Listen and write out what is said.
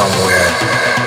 somewhere.